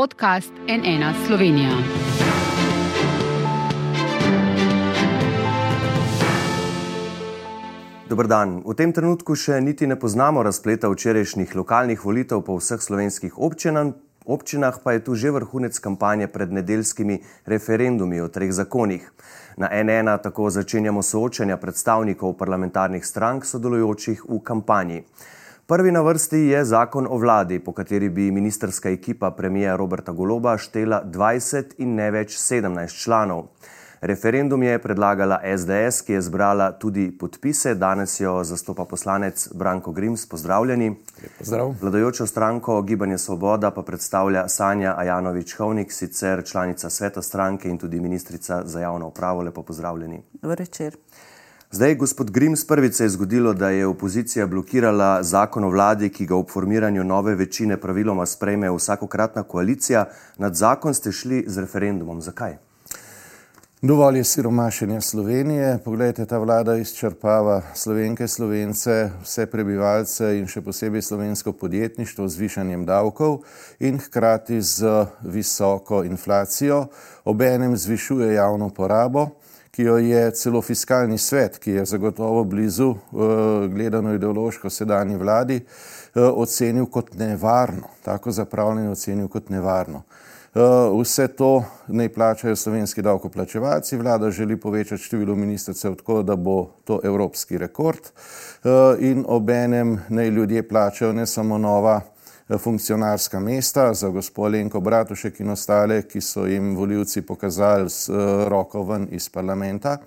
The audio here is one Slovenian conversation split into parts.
podcast NN Slovenija. Dobr dan. V tem trenutku še niti ne poznamo razpleta včerajšnjih lokalnih volitev po vseh slovenskih občinah, občinah pa je tu že vrhunec kampanje pred nedeljskimi referendumi o treh zakonih. Na NN tako začenjamo soočanja predstavnikov parlamentarnih strank sodelujočih v kampanji. Prvi na vrsti je zakon o vladi, po kateri bi ministerska ekipa premijeja Roberta Goloba štela 20 in ne več 17 članov. Referendum je predlagala SDS, ki je zbrala tudi podpise. Danes jo zastopa poslanec Branko Grims. Pozdravljeni. Pozdrav. Vladajočo stranko Gibanje Svoboda pa predstavlja Sanja Ajanovič-Hovnik, sicer članica sveta stranke in tudi ministrica za javno upravo. Lepo pozdravljeni. Dobro večer. Zdaj, gospod Grims, prvič se je zgodilo, da je opozicija blokirala zakon o vladi, ki ga ob formiranju nove večine praviloma sprejme vsakokratna koalicija. Nad zakon ste šli z referendumom. Zakaj? Dovolj je siromašenja Slovenije. Poglejte, ta vlada izčrpava slovenke, slovence, vse prebivalce in še posebej slovensko podjetništvo z višanjem davkov in hkrati z visoko inflacijo. Obenem zvišuje javno porabo, ki jo je celo fiskalni svet, ki je zagotovo blizu gledano ideološko sedanji vladi, ocenil kot nevarno. Tako zapravljanje ocenil kot nevarno. Eh, vse to naj plačajo slovenski davkoplačevalci. Vlada želi povečati število ministrstev tako, da bo to evropski rekord eh, in obenem naj ljudje plačajo ne samo nova eh, funkcionarska mesta za gospod Lenko Bratušek in ostale, ki so jim voljivci pokazali s roko ven iz parlamenta,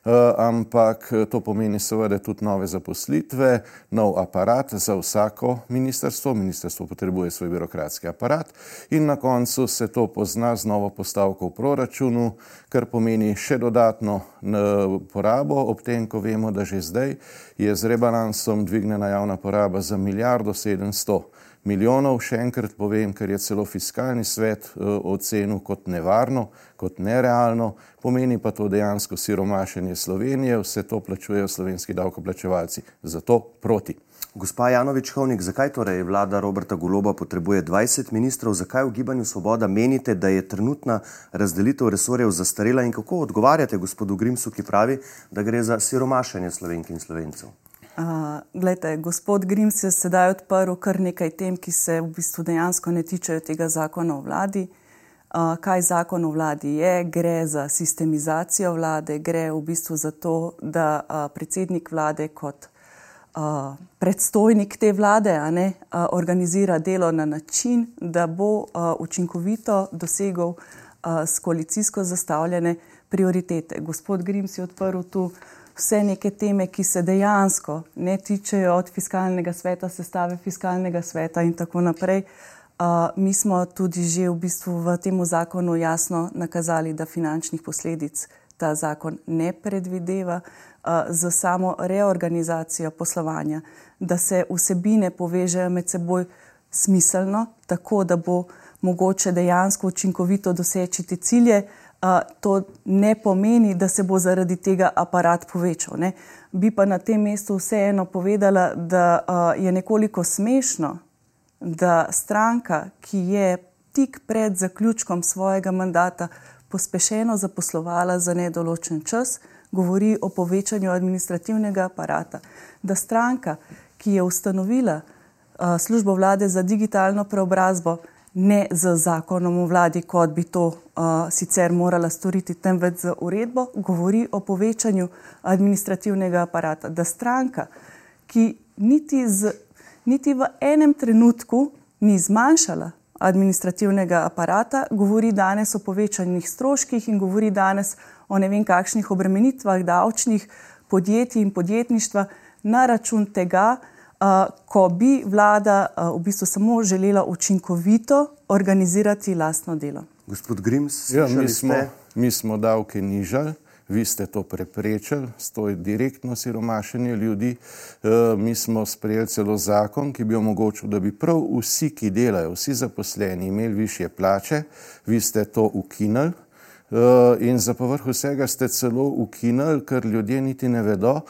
Eh, ampak eh, to pomeni seveda tudi nove zaposlitve, nov aparat za vsako ministrstvo. Ministrstvo potrebuje svoj birokratski aparat in na koncu se to pozna z novo postavko v proračunu, kar pomeni še dodatno eh, porabo, ob tem, ko vemo, da že zdaj je z rebalansom dvignjena javna poraba za milijardo sedemsto milijonov. Še enkrat povem, ker je celo fiskalni svet uh, ocenil kot nevarno, kot nerealno, pomeni pa to dejansko siromašenje Slovenije, vse to plačujejo slovenski davkoplačevalci. Zato proti. Gospa Janovič Hovnik, zakaj torej vlada Roberta Goloba potrebuje 20 ministrov, zakaj v Gibanju Svoboda menite, da je trenutna razdelitev resorjev zastarela in kako odgovarjate gospodu Grimsu, ki pravi, da gre za siromašenje slovenk in slovencev? Glede, gospod Grims je sedaj odprl kar nekaj tem, ki se v bistvu dejansko ne tičejo tega zakona o vladi. Uh, kaj zakon o vladi je? Gre za sistemizacijo vlade, gre v bistvu za to, da uh, predsednik vlade kot uh, predstojnik te vlade ne, uh, organizira delo na način, da bo uh, učinkovito dosegel uh, s koalicijsko zastavljene prioritete. Gospod Grims je odprl tu uh, vse neke teme, ki se dejansko ne tičejo od fiskalnega sveta, sestave fiskalnega sveta in tako naprej. Uh, mi smo tudi že v bistvu v tem zakonu jasno nakazali, da finančnih posledic ta zakon ne predvideva uh, za samo reorganizacijo poslovanja, da se vsebine povežejo med seboj smiselno, tako da bo mogoče dejansko učinkovito doseči te cilje, to ne pomeni, da se bo zaradi tega aparat povečal. Ne. Bi pa na tem mestu vseeno povedala, da je nekoliko smešno, da stranka, ki je tik pred zaključkom svojega mandata pospešeno zaposlovala za nedoločen čas, govori o povečanju administrativnega aparata. Da stranka, ki je ustanovila službo vlade za digitalno preobrazbo, ne z zakonom o vladi, kot bi to uh, sicer morala storiti, temveč z uredbo, govori o povečanju administrativnega aparata. Da stranka, ki niti, z, niti v enem trenutku ni zmanjšala administrativnega aparata, govori danes o povečanih stroških in govori danes o ne vem kakšnih obremenitvah davčnih podjetij in podjetništva na račun tega, ko bi vlada v bistvu samo želela učinkovito organizirati lastno delo. Gospod Grims, ja, mi, smo, mi smo davke nižali. Vi ste to preprečili, to je direktno siromašenje ljudi. E, mi smo sprejeli celo zakon, ki bi omogočil, da bi prav vsi, ki delajo, vsi zaposleni, imeli više plače. Vi ste to ukinili in za povrh vsega ste celo ukinili, ker ljudje niti ne vedo,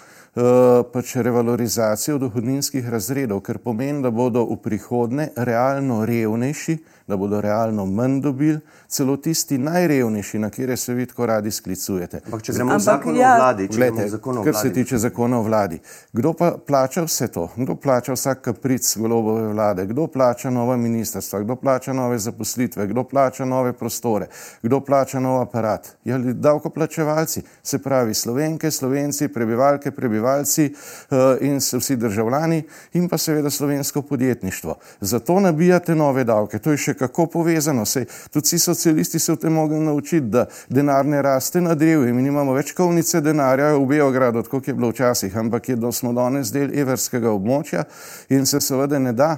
pač revalorizacijo dohodninskih razredov, ker pomeni, da bodo v prihodnje realno revnejši, da bodo realno manj dobili, celo tisti najrevnejši, na kire se vi tako radi sklicujete. Ampak, če gremo zakon ja, o vladi, če glede, zakon o kar se tiče zakona o vladi, kdo pa plača vse to? Kdo plača vsak kapric globove vlade? Kdo plača nova ministrstva? Kdo plača nove zaposlitve? Kdo plača nove prostore? Kdo plača nov aparat? Ja, davkoplačevalci, se pravi slovenke, slovenci, prebivalke, prebivalci uh, in vsi državljani in pa seveda slovensko podjetništvo. Zato nabijate nove davke. To je še kako povezano. Sej, tudi socialisti se v tem mogli naučiti, da denar ne raste na drevu. Mi imamo več kovnice denarja v Beogradu, kot je bilo včasih, ampak je, da smo danes del evrskega območja in se seveda ne da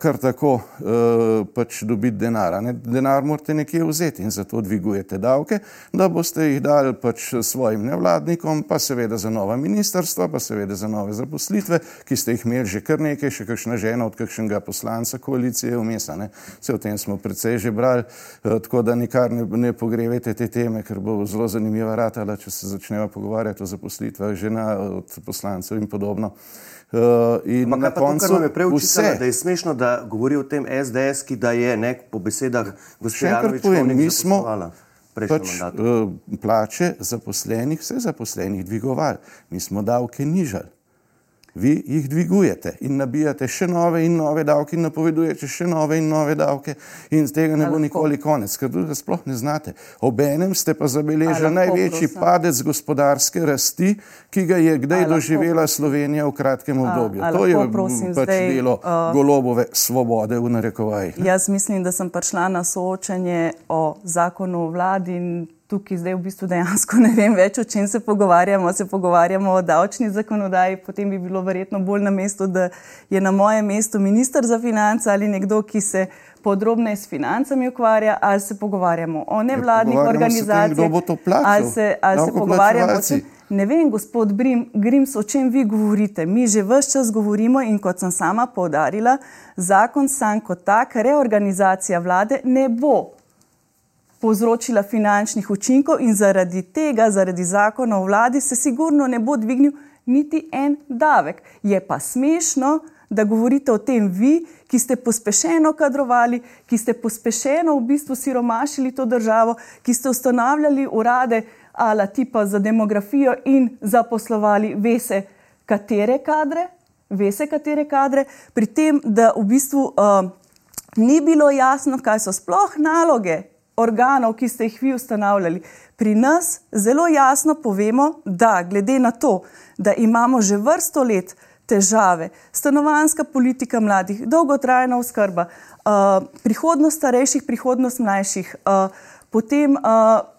kar tako uh, pač dobiti denar. Ne? Denar morate nekje vzeti in zato dvigujete davke, da boste jih dali pač svojim nevladnikom, pa seveda za nova ministrstva, pa seveda za nove zaposlitve, ki ste jih imeli že kar nekaj, še kakšna žena od kakšnega poslanca koalicije vmesa. Vse o tem smo precej že brali, uh, tako da nikar ne, ne pogrevete te teme, ker bo zelo zanimiva ratala, če se začneva pogovarjati o zaposlitvah žena od poslancev in podobno. Uh, in na koncu to, me preučite, da je smešno, da govori o tem SDS, ki da je nek po besedah gospodarstva. Mi smo pač, uh, plače zaposlenih, vse zaposlenih dvigovali, mi smo davke nižali vi jih dvigujete in nabijate še nove in nove davke in napovedujete še nove in nove davke in z tega ne bo nikoli konec, ker drugega sploh ne znate. Obenem ste pa zabeležili največji prosim. padec gospodarske rasti, ki ga je kdaj doživela Slovenija v kratkem obdobju. A, to je prosim, pač zdaj, delo uh, golobove svobode v narekovaj. Jaz mislim, da sem prišla na soočanje o zakonu o vladi in tukaj zdaj v bistvu dejansko ne vem več, o čem se pogovarjamo. Se pogovarjamo o davčni zakonodaji, potem bi bilo verjetno bolj na mestu, da je na mojem mestu ministr za finance ali nekdo, ki se podrobneje s financami ukvarja, ali se pogovarjamo o nevladnih ja, organizacijah. Kdo bo to plačal? Ali se, ali se pogovarjamo o tem? Ne vem, gospod Grims, o čem vi govorite. Mi že vse čas govorimo in kot sem sama povdarila, zakon sam kot tak, reorganizacija vlade ne bo povzročila finančnih učinkov in zaradi tega, zaradi zakona o vladi, se sigurno ne bo dvignil niti en davek. Je pa smešno, da govorite o tem vi, ki ste pospešeno kadrovali, ki ste pospešeno v bistvu siromašili to državo, ki ste ustanavljali urade ala tipa za demografijo in zaposlovali vese katere kadre, vese katere kadre, pri tem, da v bistvu uh, ni bilo jasno, kaj so sploh naloge organov, ki ste jih vi ustanavljali. Pri nas zelo jasno povemo, da glede na to, da imamo že vrsto let težave, stanovanska politika mladih, dolgotrajna oskrba, uh, prihodnost starejših, prihodnost mlajših, uh, potem uh,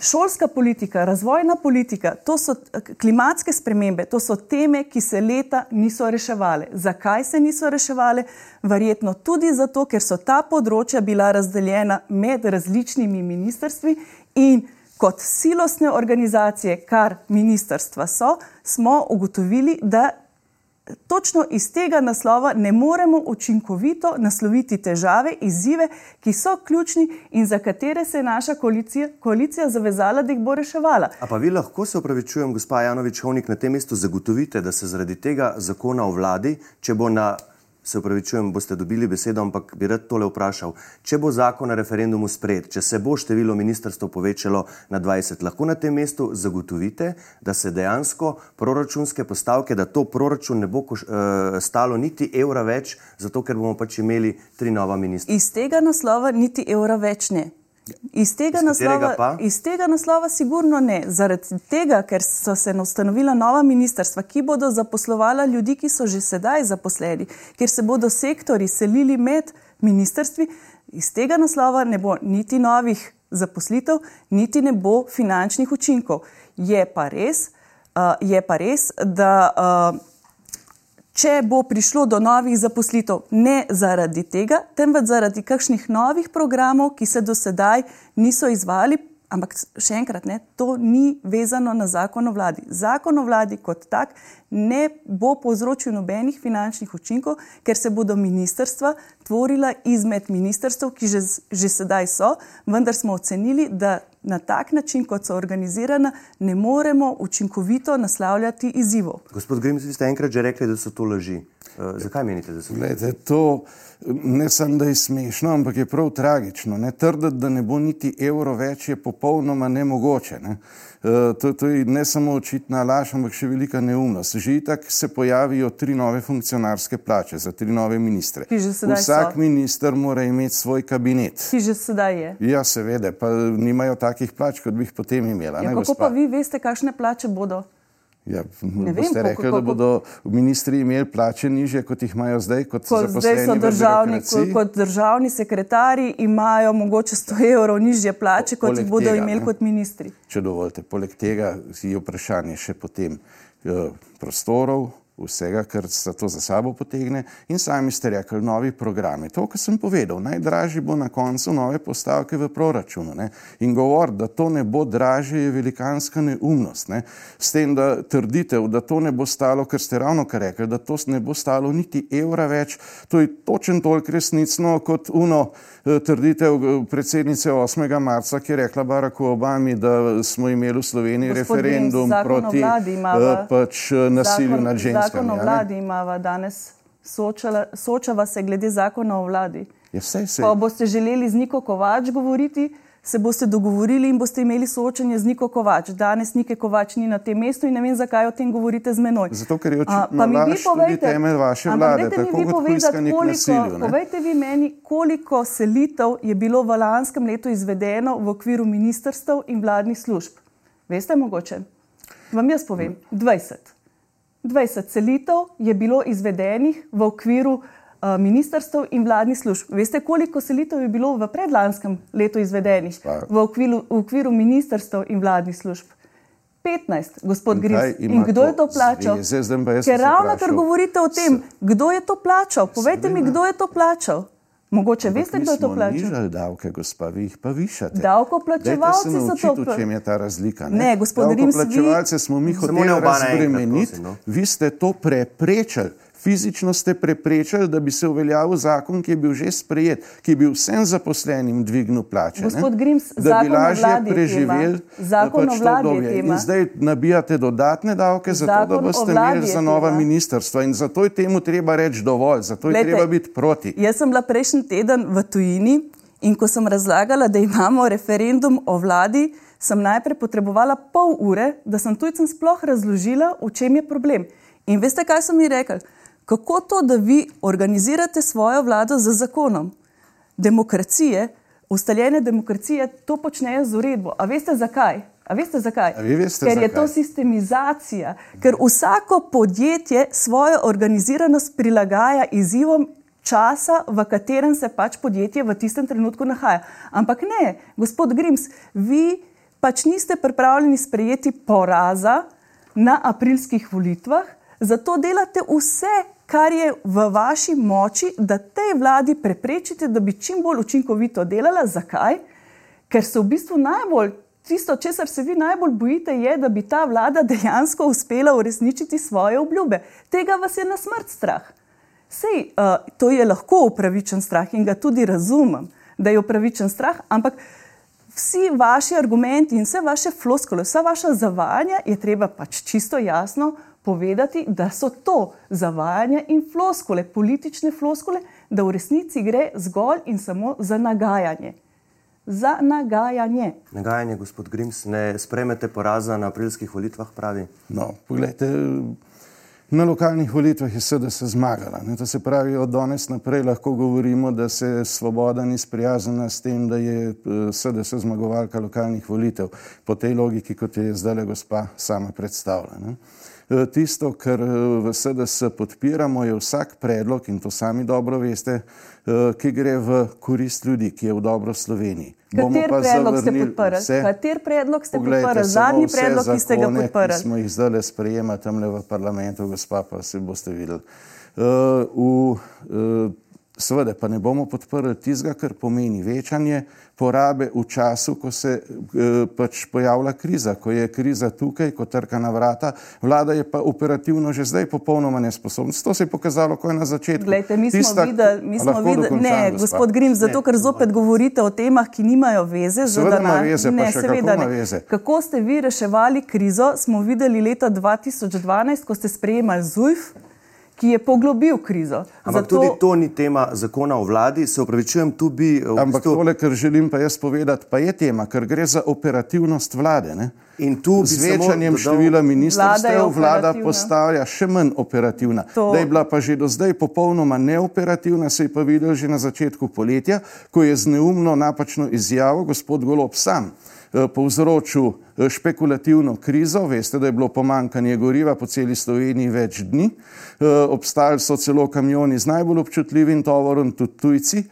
Šolska politika, razvojna politika, to so klimatske spremembe, to so teme, ki se leta niso reševale. Zakaj se niso reševale? Verjetno tudi zato, ker so ta področja bila razdeljena med različnimi ministrstvi in kot silosne organizacije, kar ministrstva so, smo ugotovili, da točno iz tega naslova ne moremo učinkovito nasloviti težave, izzive, ki so ključni in za katere se je naša koalicija, koalicija zavezala, da jih bo reševala. A pa vi lahko se upravičujem, gospa Janovič, Hovnik, na tem mestu zagotovite, da se zaradi tega zakona o vladi, če bo na se upravičujem, boste dobili besedo, ampak bi rad tole vprašal. Če bo zakon na referendumu sprejet, če se bo število ministrstv povečalo na 20, lahko na tem mestu zagotovite, da se dejansko proračunske postavke, da to proračun ne bo koš, uh, stalo niti evra več, zato ker bomo pač imeli tri nova ministrstva. Iz tega naslova niti evra več ne. Iz tega, naslova, iz tega naslova, sigurno ne. Zaradi tega, ker so se ustanovila nova ministrstva, ki bodo zaposlovala ljudi, ki so že sedaj zaposleni, ker se bodo sektori selili med ministrstvi, iz tega naslova ne bo niti novih zaposlitev, niti ne bo finančnih učinkov. Je pa res, uh, je pa res da. Uh, če bo prišlo do novih zaposlitev, ne zaradi tega, temveč zaradi kakšnih novih programov, ki se do sedaj niso izvali. Ampak še enkrat, ne, to ni vezano na zakon o vladi. Zakon o vladi kot tak ne bo povzročil nobenih finančnih učinkov, ker se bodo ministrstva tvorila izmed ministrstv, ki že, že sedaj so, vendar smo ocenili, da na tak način, kot so organizirana, ne moremo učinkovito naslavljati izzivov. Gospod Grims, vi ste enkrat že rekli, da so to laži. Uh, zakaj menite, da so to laži? To ne samo, da je smešno, ampak je prav tragično. Ne trditi, da ne bo niti evro več, je popolnoma nemogoče. Ne? Uh, to, to je ne samo očitna laž, ampak še velika neumnost. Že tako se pojavijo tri nove funkcionarske plače za tri nove ministre. Vsak so. minister mora imeti svoj kabinet. Ki že sedaj je. Ja, seveda, pa nimajo takih plač, kot bi jih potem imela. Ja, ne, kako gospa? pa vi veste, kakšne plače bodo? Ja, ne vem, ste rekli, da bodo ministri imeli plače niže, kot jih imajo zdaj, kot, kot zdaj so državni, kot, kot državni sekretarji, imajo mogoče 100 evrov nižje plače, kot jih bodo tega, imeli ne? kot ministri. Če dovolite, poleg tega je vprašanje še potem uh, prostorov, vsega, kar se to za sabo potegne. In sami ste rekli, novi programi. To, kar sem povedal, najdražji bo na koncu nove postavke v proračunu. Ne? In govor, da to ne bo dražje, je velikanska neumnost. Ne? S tem, da trditev, da to ne bo stalo, ker ste ravno kar rekli, da to ne bo stalo niti evra več, to je točen toliko resnicno kot uno. Eh, trditev eh, predsednice 8. marca, ki je rekla Baracku Obami, da smo imeli v Sloveniji Gospodin, referendum proti imava, eh, pač nasilju zakon, nad ženskami. Zakon o vladi imamo danes, soočava se glede zakona o vladi. Je vse, vse. Pa boste želeli z Niko Kovač govoriti, se boste dogovorili in boste imeli soočanje z Niko Kovač. Danes Nike Kovač ni na tem mestu in ne vem, zakaj o tem govorite z menoj. Zato, ker je očitno laž tudi temelj vaše vlade. Tako mi povedati, koliko, nasilju, povejte vi meni, koliko selitev je bilo v lanskem letu izvedeno v okviru ministrstv in vladnih služb. Veste mogoče? Vam jaz povem, 20. 20 selitev je bilo izvedenih v okviru Eh, ministrstv in vladnih služb. Veste, koliko selitev je bilo v predlanskem letu izvedenih v okviru, v okviru ministrstv in vladnih služb? 15, gospod Grims. In kdo je to plačal? Ker ravno kar govorite o tem, kdo je to plačal, povejte mi, kdo je to plačal. Mogoče veste, kdo je to plačal? Nižali davke, gospa, vi jih pa višate. Davkoplačevalci so to plačali. V čem je ta razlika? Ne, ne gospod Grims. Davkoplačevalce smo mi hoteli razbremeniti, no. vi ste to preprečali fizično ste preprečili, da bi se uveljavil zakon, ki je bil že sprejet, ki je bil vsem zaposlenim dvignil plače. Gospod ne? Grims, da bi lažje preživeli zakon pač o vladi. In zdaj nabijate dodatne davke, zato da boste imeli za nova tema. ministrstva. In zato je temu treba reči dovolj, zato je Lete, treba biti proti. Jaz sem bila prejšnji teden v tujini in ko sem razlagala, da imamo referendum o vladi, sem najprej potrebovala pol ure, da sem tujcem sploh razložila, v čem je problem. In veste, kaj so mi rekli? Kako to, da vi organizirate svojo vlado z zakonom? Demokracije, ustaljene demokracije, to počnejo z uredbo. A veste zakaj? A veste zakaj? A veste ker zakaj? je to sistemizacija, ker vsako podjetje svojo organiziranost prilagaja izzivom časa, v katerem se pač podjetje v tistem trenutku nahaja. Ampak ne, gospod Grims, vi pač niste pripravljeni sprejeti poraza na aprilskih volitvah, zato delate vse, kar je v vaši moči, da tej vladi preprečite, da bi čim bolj učinkovito delala. Zakaj? Ker se v bistvu najbolj, tisto, česar se vi najbolj bojite, je, da bi ta vlada dejansko uspela uresničiti svoje obljube. Tega vas je na smrt strah. Sej, uh, to je lahko upravičen strah in ga tudi razumem, da je upravičen strah, ampak vsi vaši argumenti in vse vaše floskole, vsa vaša zavajanja je treba pač čisto jasno povedati, da so to zavajanja in floskole, politične floskole, da v resnici gre zgolj in samo za nagajanje. Za nagajanje. Nagajanje, gospod Grims, ne spremete poraza na aprilskih volitvah, pravi. No, pogledajte, na lokalnih volitvah je SDS zmagala. Ne, to se pravi, od danes naprej lahko govorimo, da se svoboda ni sprijaznila s tem, da je SDS zmagovalka lokalnih volitev po tej logiki, kot je zdaj gospa sama predstavljena. Eh, tisto, kar eh, v SDS podpiramo, je vsak predlog, in to sami dobro veste, eh, ki gre v korist ljudi, ki je v dobro Sloveniji. Kateri predlog ste podprli? Kateri predlog ste podprli? Zadnji predlog, ki ste ga podprli? Smo jih zdaj le sprejemali tam le v parlamentu, gospa, pa se boste videli. Uh, v, uh, Seveda pa ne bomo podprli tistega, kar pomeni večanje porabe v času, ko se e, pač pojavlja kriza, ko je kriza tukaj, ko trka na vrata. Vlada je pa operativno že zdaj popolnoma nesposobna. To se je pokazalo, ko je na začetku. Glejte, mi smo Tista, videli, mi smo videli, ne, gospod Grim, zato ker zopet govorite o temah, ki nimajo veze. Seveda ima veze, ne, pa še seveda kako veze. Kako ste vi reševali krizo, smo videli leta 2012, ko ste sprejemali ZUJF ki je poglobil krizo. Ampak Zato... tudi to ni tema zakona o vladi, se upravičujem, tu bi. Eh, Ampak bistvu... tole, kar želim pa jaz povedati, pa je tema, ker gre za operativnost vlade. Ne? In tu z večanjem dodal... števila ministrstev vlada postavlja še manj operativna. To... Da je bila pa že do zdaj popolnoma neoperativna, se je pa videl že na začetku poletja, ko je z neumno napačno izjavo gospod Golob sam povzročil eh, špekulativno krizo. Veste, da je bilo pomankanje goriva po celi Sloveniji več dni. Eh, obstajali so celo kamioni z najbolj občutljivim tovorom, tudi tujci.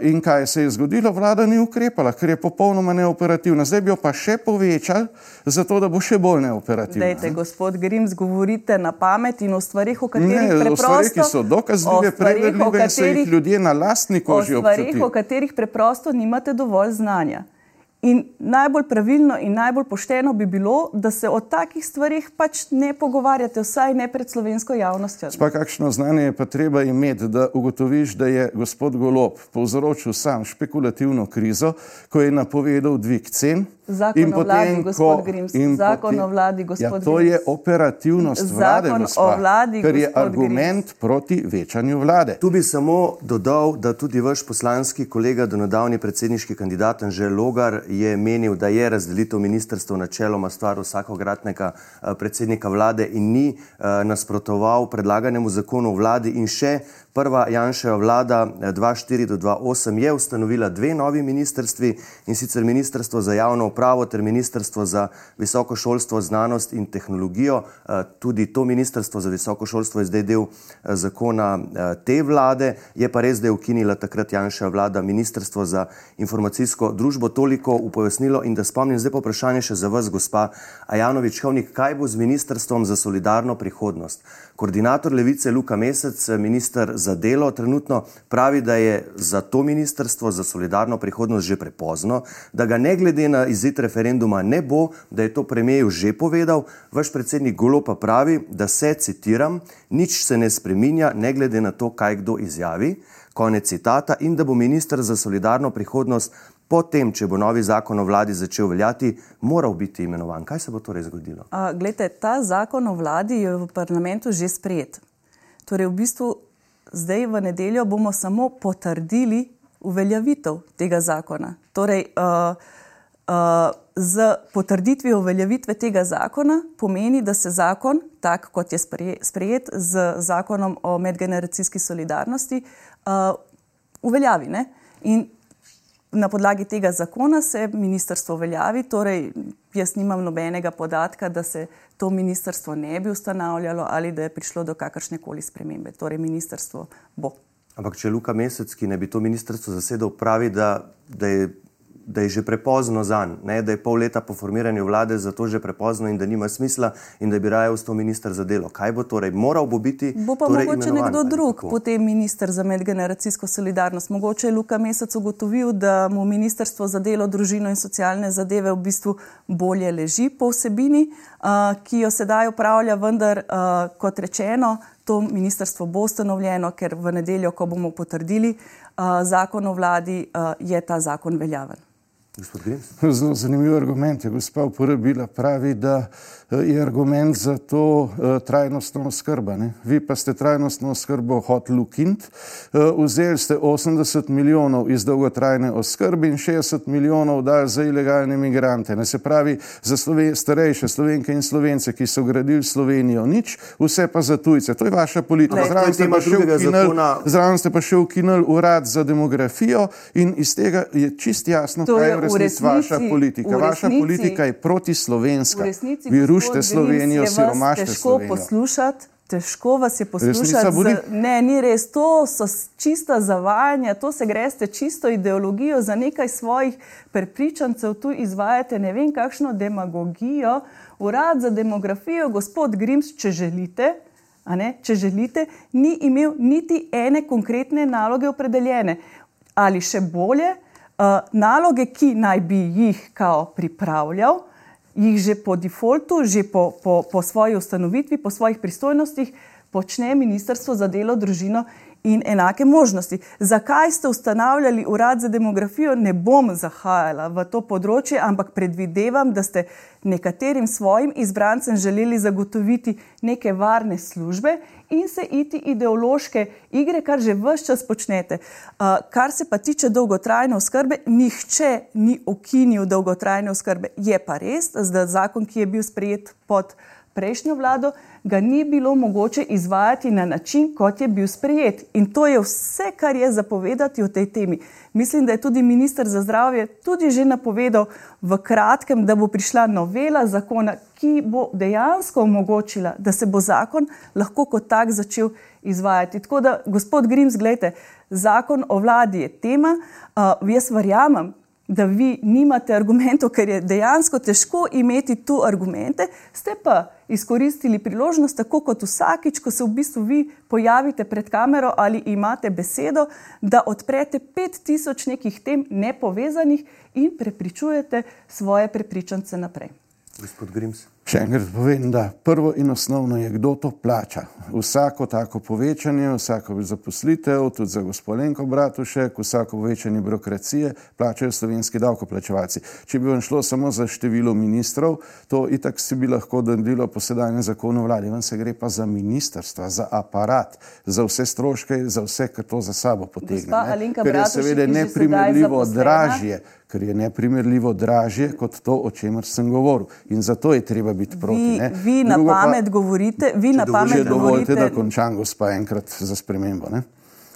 In kaj se je zgodilo? Vlada ni ukrepala, ker je popolnoma neoperativna. Zdaj bi jo pa še povečali, zato da bo še bolj neoperativna. Dajte, gospod Grims, govorite na pamet in o stvarih, o katerih ne, preprosto... O stvarih, ki so dokazljive, prevedljive, in se jih ljudje na lastni koži občutijo. O stvarih, občuti. o katerih preprosto nimate dovolj znanja. In najbolj pravilno in najbolj pošteno bi bilo, da se o takih stvarih pač ne pogovarjate, vsaj ne pred slovensko javnostjo. Spa kakšno znanje je pa treba imeti, da ugotoviš, da je gospod Golob povzročil sam špekulativno krizo, ko je napovedal dvig cen. Zakon in o vladi, potem, gospod ko, Grims. Zakon potem, o vladi, gospod ja, to je operativnost vlade, gospa, vladi, ker je argument Grims. proti večanju vlade. Tu bi samo dodal, da tudi vaš poslanski kolega, donedavni predsedniški kandidat Anže Logar, je menil, da je razdelitev ministrstva načeloma stvar vsakogradnega eh, predsednika vlade in ni uh, nasprotoval predlaganemu zakonu o vladi in še Prva Janševa vlada 2004 eh, do 2008 je ustanovila dve novi ministrstvi in sicer Ministrstvo za javno upravo ter Ministrstvo za visoko šolstvo, znanost in tehnologijo. Eh, tudi to Ministrstvo za visoko šolstvo je zdaj del eh, zakona te vlade, je pa res, da je ukinila takrat Janševa vlada Ministrstvo za informacijsko družbo. Toliko v pojasnilo in da spomnim zdaj po vprašanje še za vas, gospa Ajanovič Hovnik, kaj bo z Ministrstvom za solidarno prihodnost? Koordinator levice Luka Mesec, minister za delo trenutno pravi, da je za to ministrstvo za solidarno prihodnost že prepozno, da ga ne glede na izid referenduma ne bo, da je to premijev že povedal. Vaš predsednik Golo pa pravi, da se, citiram, nič se ne spreminja, ne glede na to, kaj kdo izjavi. Konec citata in da bo ministr za solidarno prihodnost potem, če bo novi zakon o vladi začel veljati, moral biti imenovan. Kaj se bo torej zgodilo? A, glede, ta zakon o vladi je v parlamentu že sprejet. Torej, v bistvu zdaj v nedeljo bomo samo potrdili uveljavitev tega zakona. Torej, uh, uh, z potrditvijo uveljavitve tega zakona pomeni, da se zakon, tak kot je sprejet z zakonom o medgeneracijski solidarnosti, uh, uveljavi. Ne? In na podlagi tega zakona se ministrstvo veljavi, torej jaz nimam nobenega podatka, da se to ministrstvo ne bi ustanavljalo ali da je prišlo do kakršne koli spremembe. Torej, ministrstvo bo. Ampak, če Luka Mesec, ki ne bi to ministrstvo zasedal, pravi, da, da je da je že prepozno za njega, da je pol leta po formiranju vlade za to že prepozno in da nima smisla in da bi raje ostal ministr za delo. Kaj bo torej? Moral bo biti. Bo pa torej mogoče nekdo drug, potem ministr za medgeneracijsko solidarnost. Mogoče je Luka Mesec ugotovil, da mu ministrstvo za delo, družino in socialne zadeve v bistvu bolje leži po vsebini, uh, ki jo sedaj upravlja, vendar uh, kot rečeno. To ministrstvo bo ustanovljeno, ker v nedeljo, ko bomo potrdili uh, zakon o vladi, uh, je ta zakon veljaven. Zelo zanimiv argument je gospa uporabila. Pravi, da je argument za to uh, trajnostno oskrba. Ne? Vi pa ste trajnostno oskrbo hoteli ukiniti. Uh, vzeli ste 80 milijonov iz dolgotrajne oskrbe in 60 milijonov dali za ilegalne imigrante. Ne? Se pravi, za sloven starejše slovenke in slovence, ki so gradili Slovenijo, nič, vse pa za tujce. To je vaša politika. Zraven ste, zakona... ste pa še ukinili urad za demografijo in iz tega je čist jasno, kaj je resnici, resnici vaša politika. Resnici, vaša politika je protislovenska. Vi rušite Slovenijo, siromašite Slovenijo. Poslušati. Težko vas je poslušati. Z... Ne, ni res. To so čista zavajanja, to se greste čisto ideologijo za nekaj svojih prepričancev. Tu izvajate ne vem kakšno demagogijo. Urad za demografijo, gospod Grims, če želite, če želite, ni imel niti ene konkretne naloge opredeljene. Ali še bolje, uh, naloge, ki naj bi jih kao pripravljal, jih že po defaultu, že po, po, po svoji ustanovitvi, po svojih pristojnostih počne Ministrstvo za delo, družino in enake možnosti. Zakaj ste ustanavljali urad za demografijo, ne bom zahajala v to področje, ampak predvidevam, da ste nekaterim svojim izbrancem želeli zagotoviti neke varne službe in se iti ideološke igre, kar že vse čas počnete. Kar se pa tiče dolgotrajne oskrbe, nihče ni ukinil dolgotrajne oskrbe. Je pa res, da zakon, ki je bil sprejet pod prejšnjo vlado, ga ni bilo mogoče izvajati na način, kot je bil sprejet. In to je vse, kar je zapovedati o tej temi. Mislim, da je tudi ministr za zdravje tudi že napovedal v kratkem, da bo prišla novela zakona, ki bo dejansko omogočila, da se bo zakon lahko kot tak začel izvajati. Tako da, gospod Grims, gledajte, zakon o vladi je tema. Uh, jaz verjamem, da vi nimate argumentov, ker je dejansko težko imeti tu argumente, ste pa izkoristili priložnost, tako kot vsakič, ko se v bistvu vi pojavite pred kamero ali imate besedo, da odprete 5000 nekih tem nepovezanih in prepričujete svoje prepričance naprej. Gospod Grims. Še enkrat povem, da prvo in osnovno je, kdo to plača. Vsako tako povečanje, vsako zaposlitev, tudi za gospodinko Bratušek, vsako povečanje birokracije plačajo slovenski davkoplačevalci. Če bi vam šlo samo za število ministrov, to itak si bi lahko dandilo po sedanjem zakonu vladi. Vam se gre pa za ministrstva, za aparat, za vse stroške, za vse, kar to za sabo potegne. Ker je seveda neprimerljivo dražje, ker je neprimerljivo dražje kot to, o čemer sem govoril. In zato je treba biti proti. Vi, vi na pamet pa, govorite, vi na pamet govorite. Dovolite, da končam, gospa, enkrat za spremembo. Ne?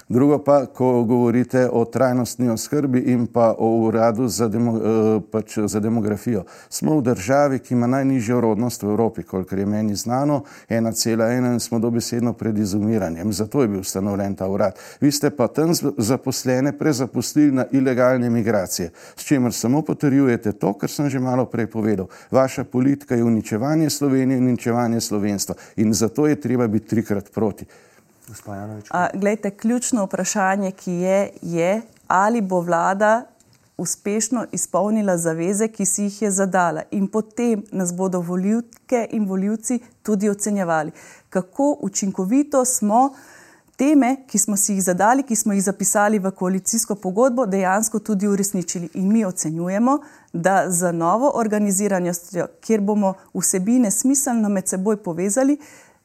Drugo pa, ko govorite o trajnostni oskrbi in pa o uradu za, demo, eh, pač za demografijo. Smo v državi, ki ima najnižjo rodnost v Evropi, kolikor je meni znano, 1,1 in smo dobesedno pred izumiranjem. Zato je bil ustanovljen ta urad. Vi ste pa tam zaposlene prezaposlili na ilegalne migracije, s čimer samo potrjujete to, kar sem že malo prej povedal. Vaša politika je uničevanje Slovenije in uničevanje slovenstva in zato je treba biti trikrat proti. Glejte, ključno vprašanje, ki je, je, ali bo vlada uspešno izpolnila zaveze, ki si jih je zadala. In potem nas bodo voljivke in voljivci tudi ocenjevali, kako učinkovito smo teme, ki smo si jih zadali, ki smo jih zapisali v koalicijsko pogodbo, dejansko tudi uresničili. In mi ocenjujemo, da za novo organiziranostjo, kjer bomo vsebine smiselno med seboj povezali,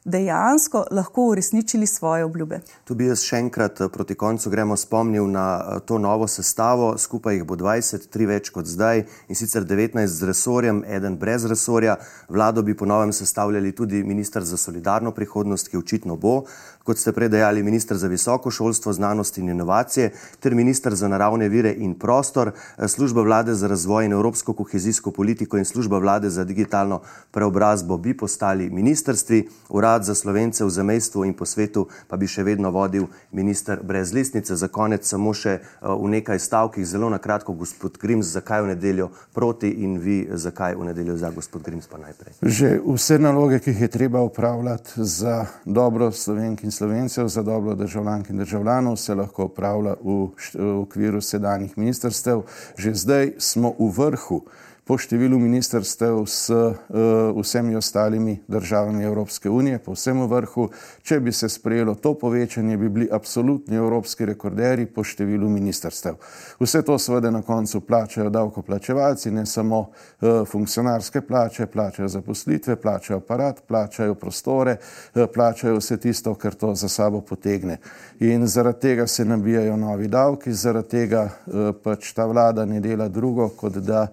dejansko lahko uresničili svoje obljube. Tu bi jaz še enkrat eh, proti koncu gremo spomnil na eh, to novo sestavo. Skupaj jih bo 20, tri več kot zdaj in sicer 19 z resorjem, eden brez resorja. Vlado bi ponovem sestavljali tudi ministr za solidarno prihodnost, ki očitno bo, kot ste predajali, ministr za visoko šolstvo, znanost in inovacije ter ministr za naravne vire in prostor, eh, služba vlade za razvoj in evropsko kohezijsko politiko in služba vlade za digitalno preobrazbo bi postali ministrstvi. Urad za slovence v zamestvu in po svetu pa bi še vedno vodil minister brez listnice. Za konec samo še eh, v nekaj stavkih, zelo na kratko, gospod Grims, zakaj v nedeljo proti in vi, zakaj v nedeljo za gospod Grims pa najprej. Že vse naloge, ki jih je treba upravljati za dobro slovenk in slovencev, za dobro državljank in državljanov, se lahko upravlja v, v okviru sedanjih ministrstev. Že zdaj smo v vrhu po številu ministrstev s uh, vsemi ostalimi državami Evropske unije, po vsem vrhu. Če bi se sprejelo to povečanje, bi bili absolutni evropski rekorderji po številu ministrstev. Vse to seveda na koncu plačajo davkoplačevalci, ne samo uh, funkcionarske plače, plačajo zaposlitve, plačajo aparat, plačajo prostore, uh, plačajo vse tisto, kar to za sabo potegne. In zaradi tega se nabijajo novi davki, zaradi tega uh, pač ta vlada ne dela drugo, kot da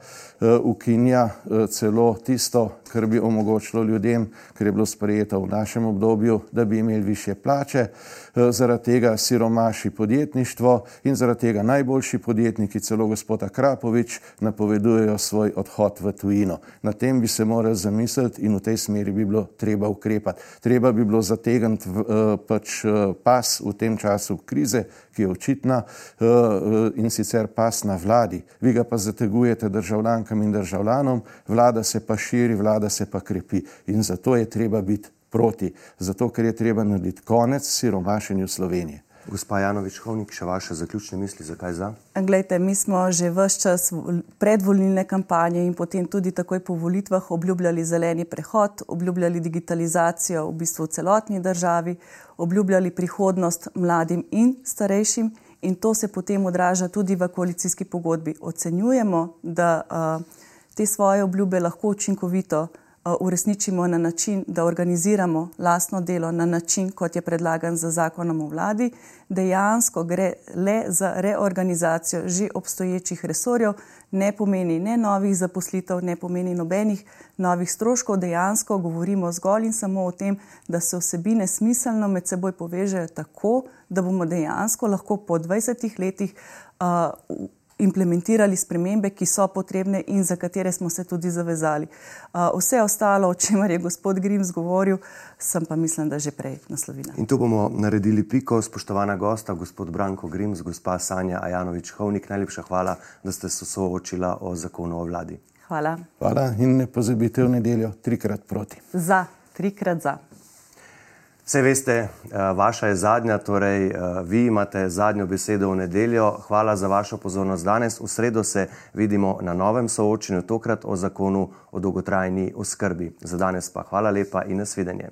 ukinja eh, celo tisto, kar bi omogočilo ljudem, kar je bilo sprejeto v našem obdobju, da bi imeli više plače, eh, zaradi tega siromaši podjetništvo in zaradi tega najboljši podjetniki, celo gospoda Krapovič, napovedujejo svoj odhod v tujino. Na tem bi se morali zamisliti in v tej smeri bi bilo treba ukrepati. Treba bi bilo zategniti eh, pač pas v tem času krize, ki je očitna in sicer pas na vladi. Vi ga pa zategujete državljankam in državljanom, vlada se pa širi, vlada se pa krepi in zato je treba biti proti, zato ker je treba narediti konec siromašenju Slovenije. Gospa Janovič, Hovnik, še vaše zaključne misli, zakaj za? Glejte, mi smo že vse čas predvolilne kampanje in potem tudi takoj po volitvah obljubljali zeleni prehod, obljubljali digitalizacijo v bistvu v celotni državi, obljubljali prihodnost mladim in starejšim in to se potem odraža tudi v koalicijski pogodbi. Ocenjujemo, da uh, te svoje obljube lahko učinkovito uresničimo na način, da organiziramo lastno delo na način, kot je predlagan za zakonom o vladi, dejansko gre le za reorganizacijo že obstoječih resorjev, ne pomeni ne novih zaposlitev, ne pomeni nobenih novih stroškov, dejansko govorimo zgolj in samo o tem, da se vsebine smiselno med seboj povežejo tako, da bomo dejansko lahko po 20 letih uh, implementirali spremembe, ki so potrebne in za katere smo se tudi zavezali. Vse ostalo, o čemer je gospod Grims govoril, sem pa mislim, da že prej naslovila. In tu bomo naredili piko, spoštovana gosta, gospod Branko Grims, gospa Sanja Ajanovič Hovnik. Najlepša hvala, da ste se soočila o zakonu o vladi. Hvala. Hvala in ne pozabite v nedeljo trikrat proti. Za, trikrat za. Vse veste, eh, vaša je zadnja, torej eh, vi imate zadnjo besedo v nedeljo. Hvala za vašo pozornost danes. V sredo se vidimo na novem soočenju, tokrat o zakonu o dolgotrajni oskrbi. Za danes pa hvala lepa in nasvidenje.